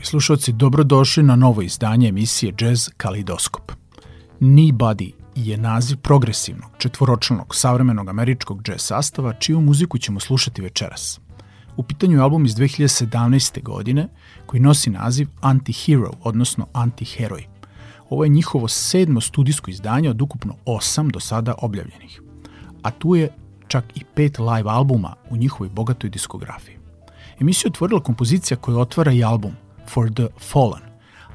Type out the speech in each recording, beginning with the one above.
Dragi slušalci, dobrodošli na novo izdanje emisije Jazz Kalidoskop. Nobody je naziv progresivnog, četvoročlanog, savremenog američkog jazz sastava, čiju muziku ćemo slušati večeras. U pitanju je album iz 2017. godine koji nosi naziv Anti-Hero, odnosno Anti-Heroj. Ovo je njihovo sedmo studijsko izdanje od ukupno osam do sada objavljenih. A tu je čak i pet live albuma u njihovoj bogatoj diskografiji. Emisiju otvorila kompozicija koja otvara i album For the Fallen,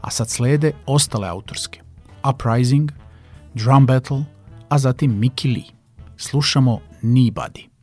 a sad slede ostale autorske Uprising, Drum Battle, a zatim Mickey Lee. Slušamo Nobody.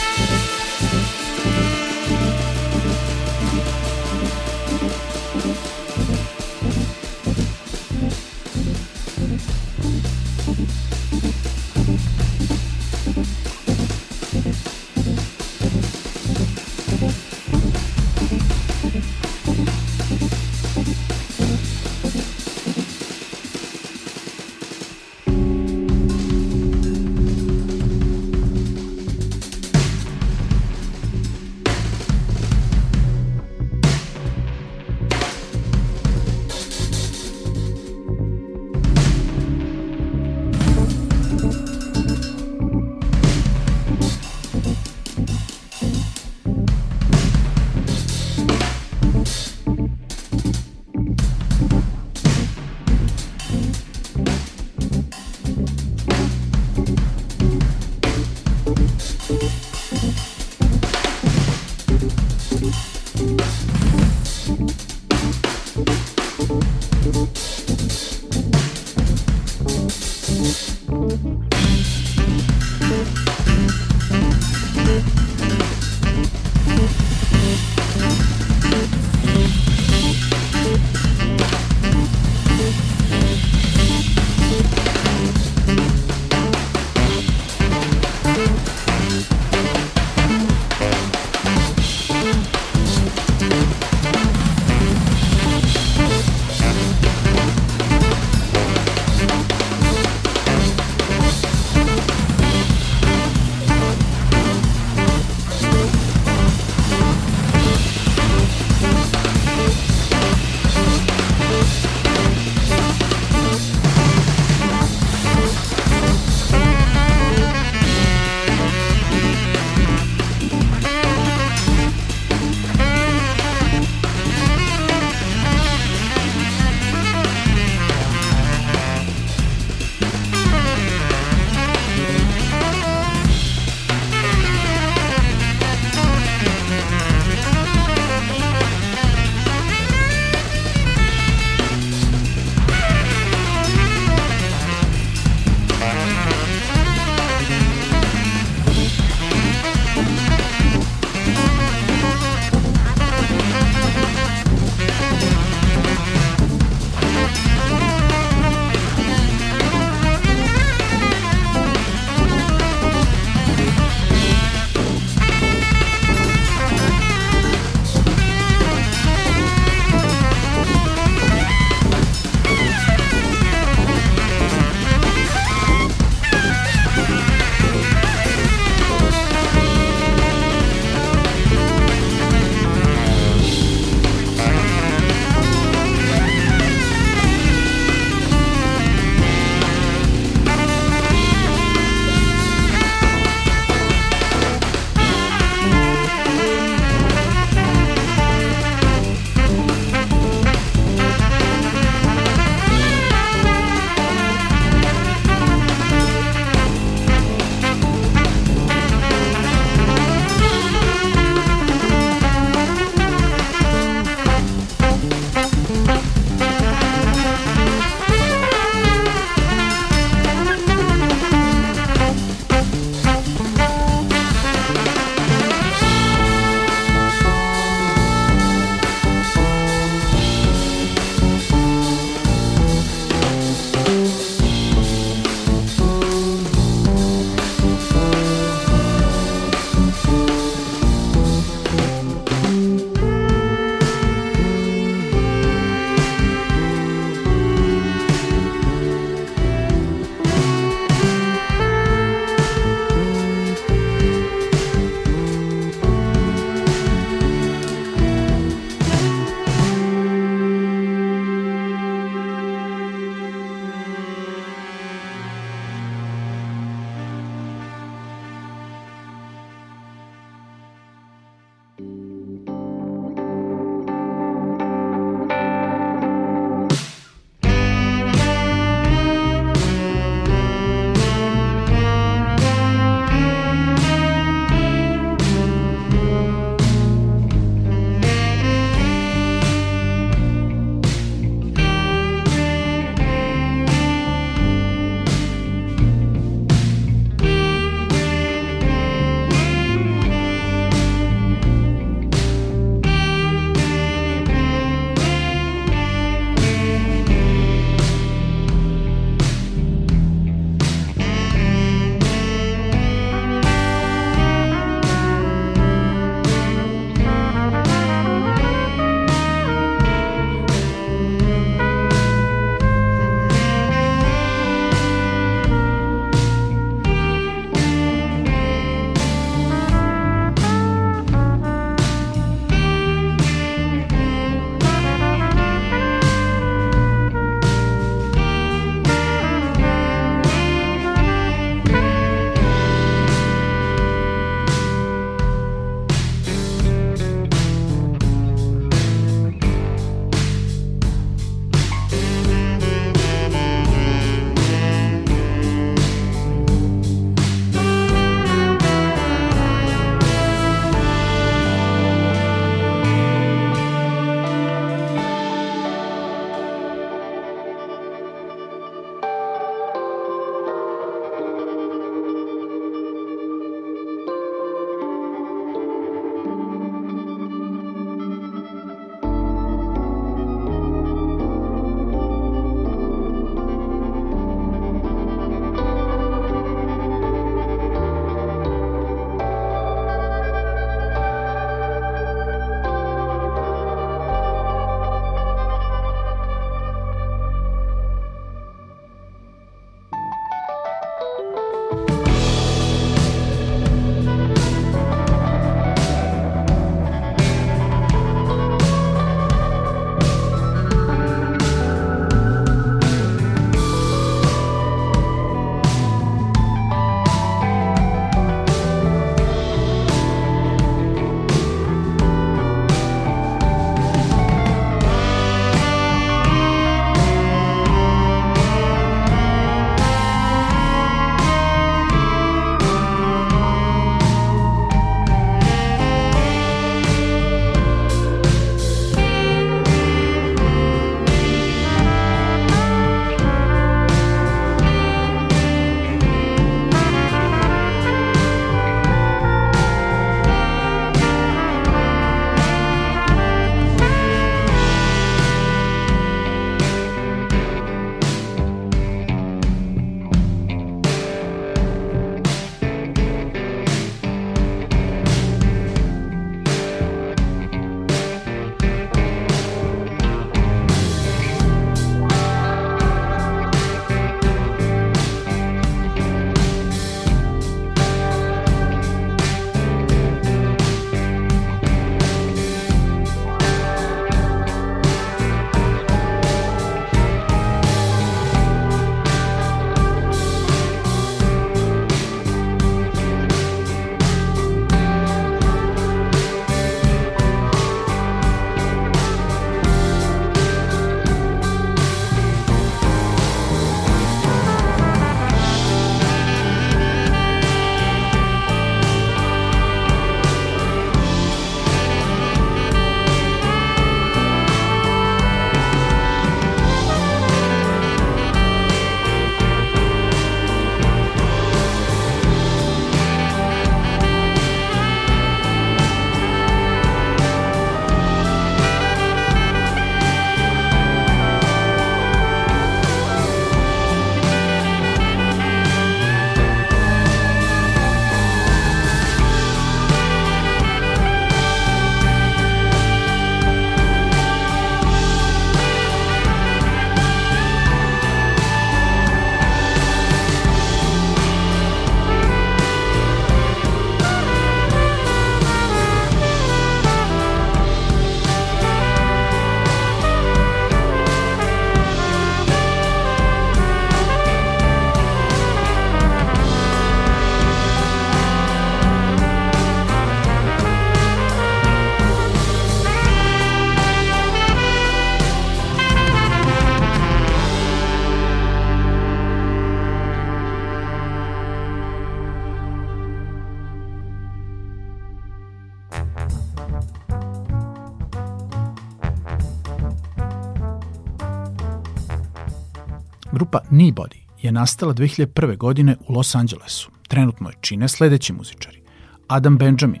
Nobody je nastala 2001. godine u Los Angelesu. Trenutno je čine sledeći muzičari. Adam Benjamin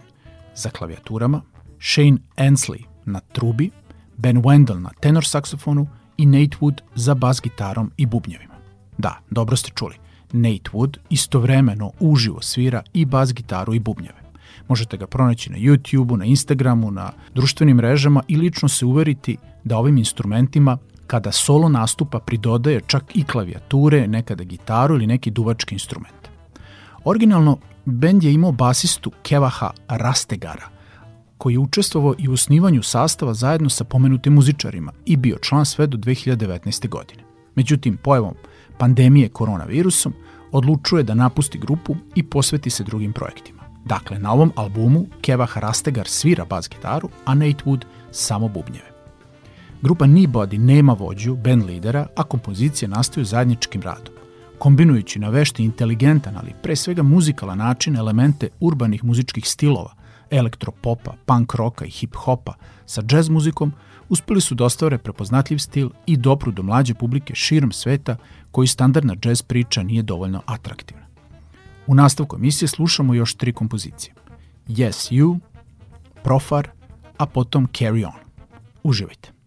za klavijaturama, Shane Ansley na trubi, Ben Wendell na tenor saksofonu i Nate Wood za bas gitarom i bubnjevima. Da, dobro ste čuli. Nate Wood istovremeno uživo svira i bas gitaru i bubnjeve. Možete ga pronaći na YouTubeu, na Instagramu, na društvenim mrežama i lično se uveriti da ovim instrumentima kada solo nastupa pridodaje čak i klavijature, nekada gitaru ili neki duvački instrument. Originalno, bend je imao basistu Kevaha Rastegara, koji je učestvovao i u osnivanju sastava zajedno sa pomenutim muzičarima i bio član sve do 2019. godine. Međutim, pojavom pandemije koronavirusom, odlučuje da napusti grupu i posveti se drugim projektima. Dakle, na ovom albumu Keva Harastegar svira bas gitaru, a Nate Wood samo bubnjeve. Grupa Nobody nema vođu, band lidera, a kompozicije nastaju zajedničkim radom. Kombinujući na vešti inteligentan, ali pre svega muzikalan način elemente urbanih muzičkih stilova, elektropopa, punk roka i hip-hopa sa džez muzikom, uspeli su da ostvare prepoznatljiv stil i dopru do mlađe publike širom sveta koji standardna džez priča nije dovoljno atraktivna. U nastavku emisije slušamo još tri kompozicije. Yes You, Profar, a potom Carry On. Uživajte.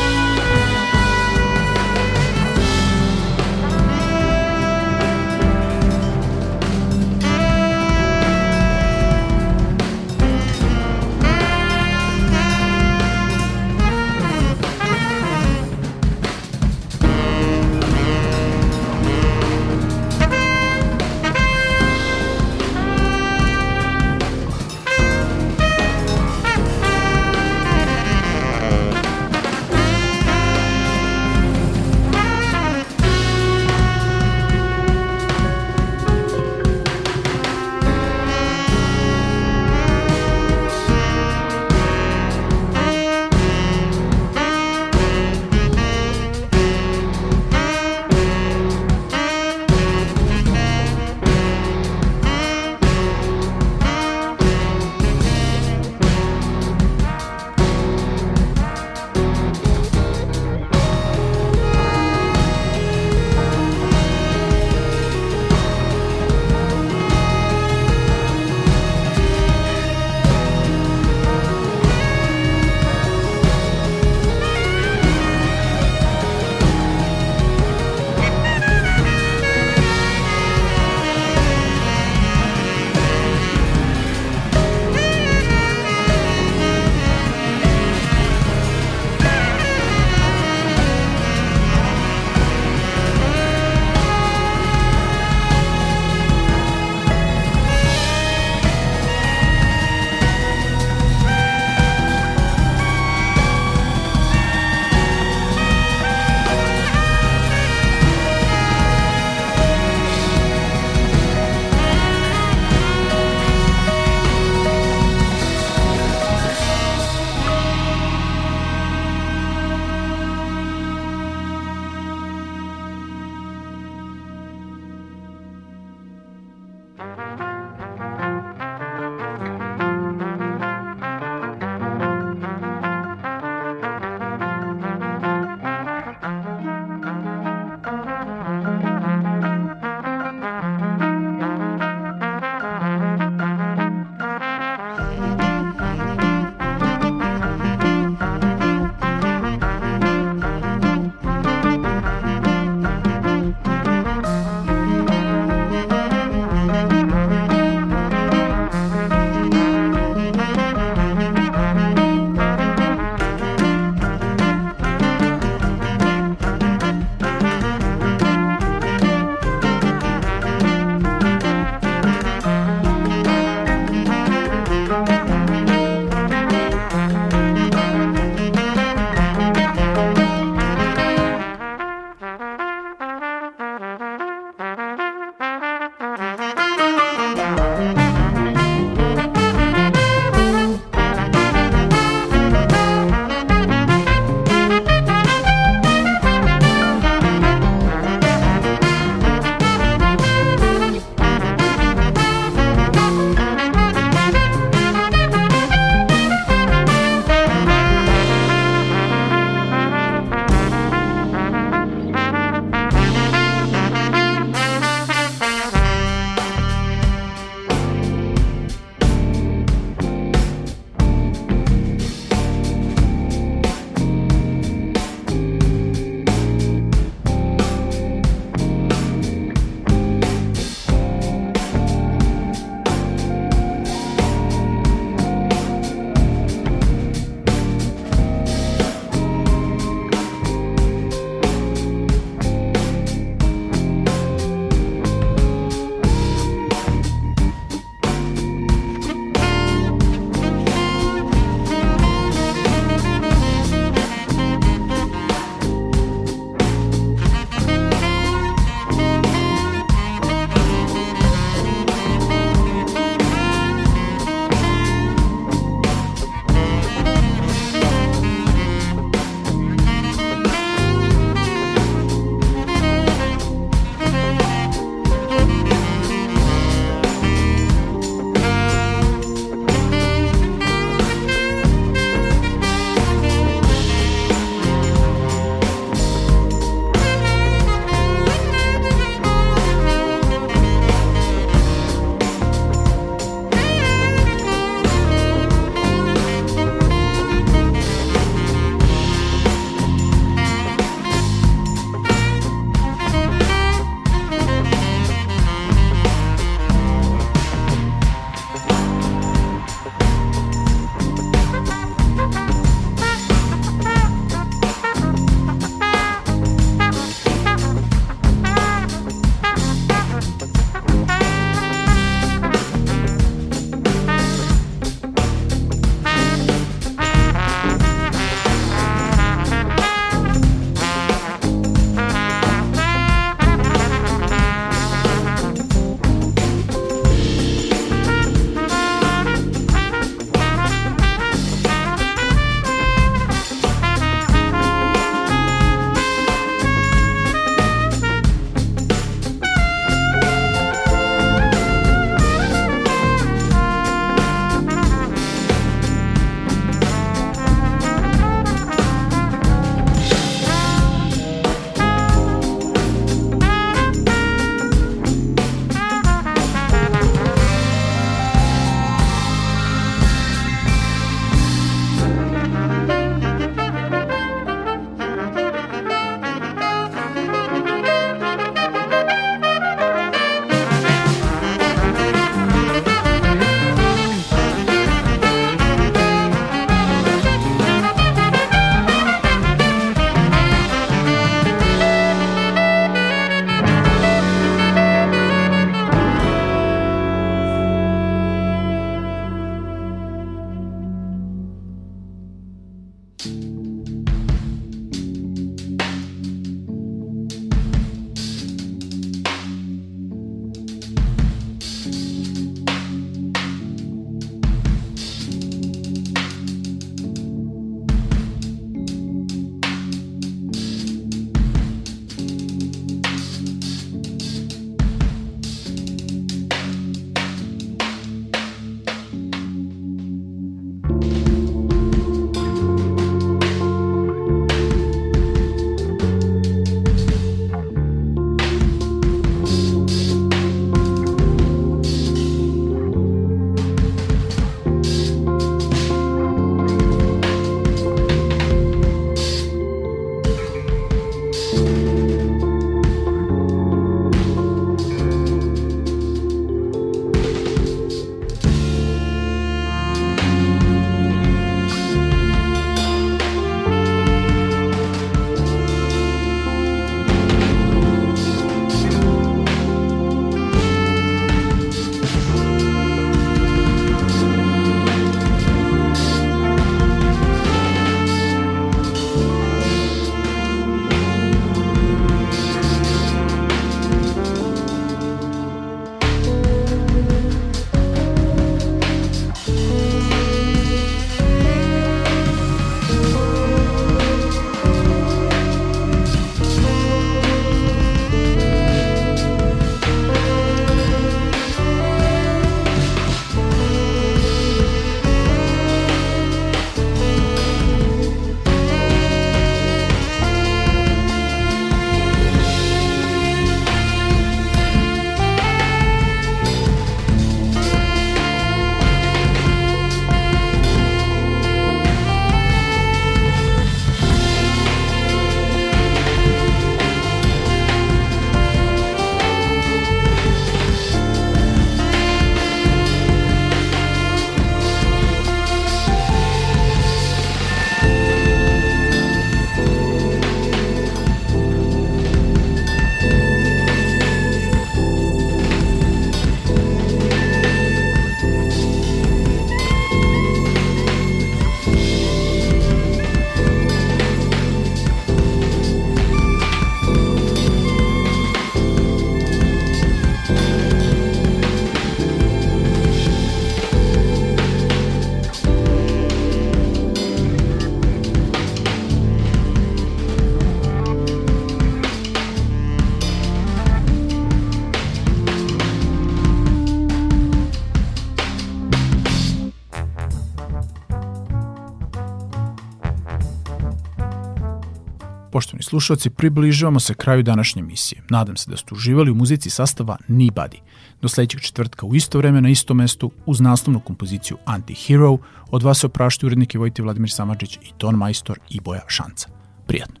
Slušalci, približavamo se kraju današnje emisije. Nadam se da ste uživali u muzici sastava Nibody. Do sledećeg četvrtka u isto vreme na istom mestu uz naslovnu kompoziciju Anti-Hero od vas se oprašti urednike Vojti Vladimir Samadžić i Ton Majstor i Boja Šanca. Prijatno.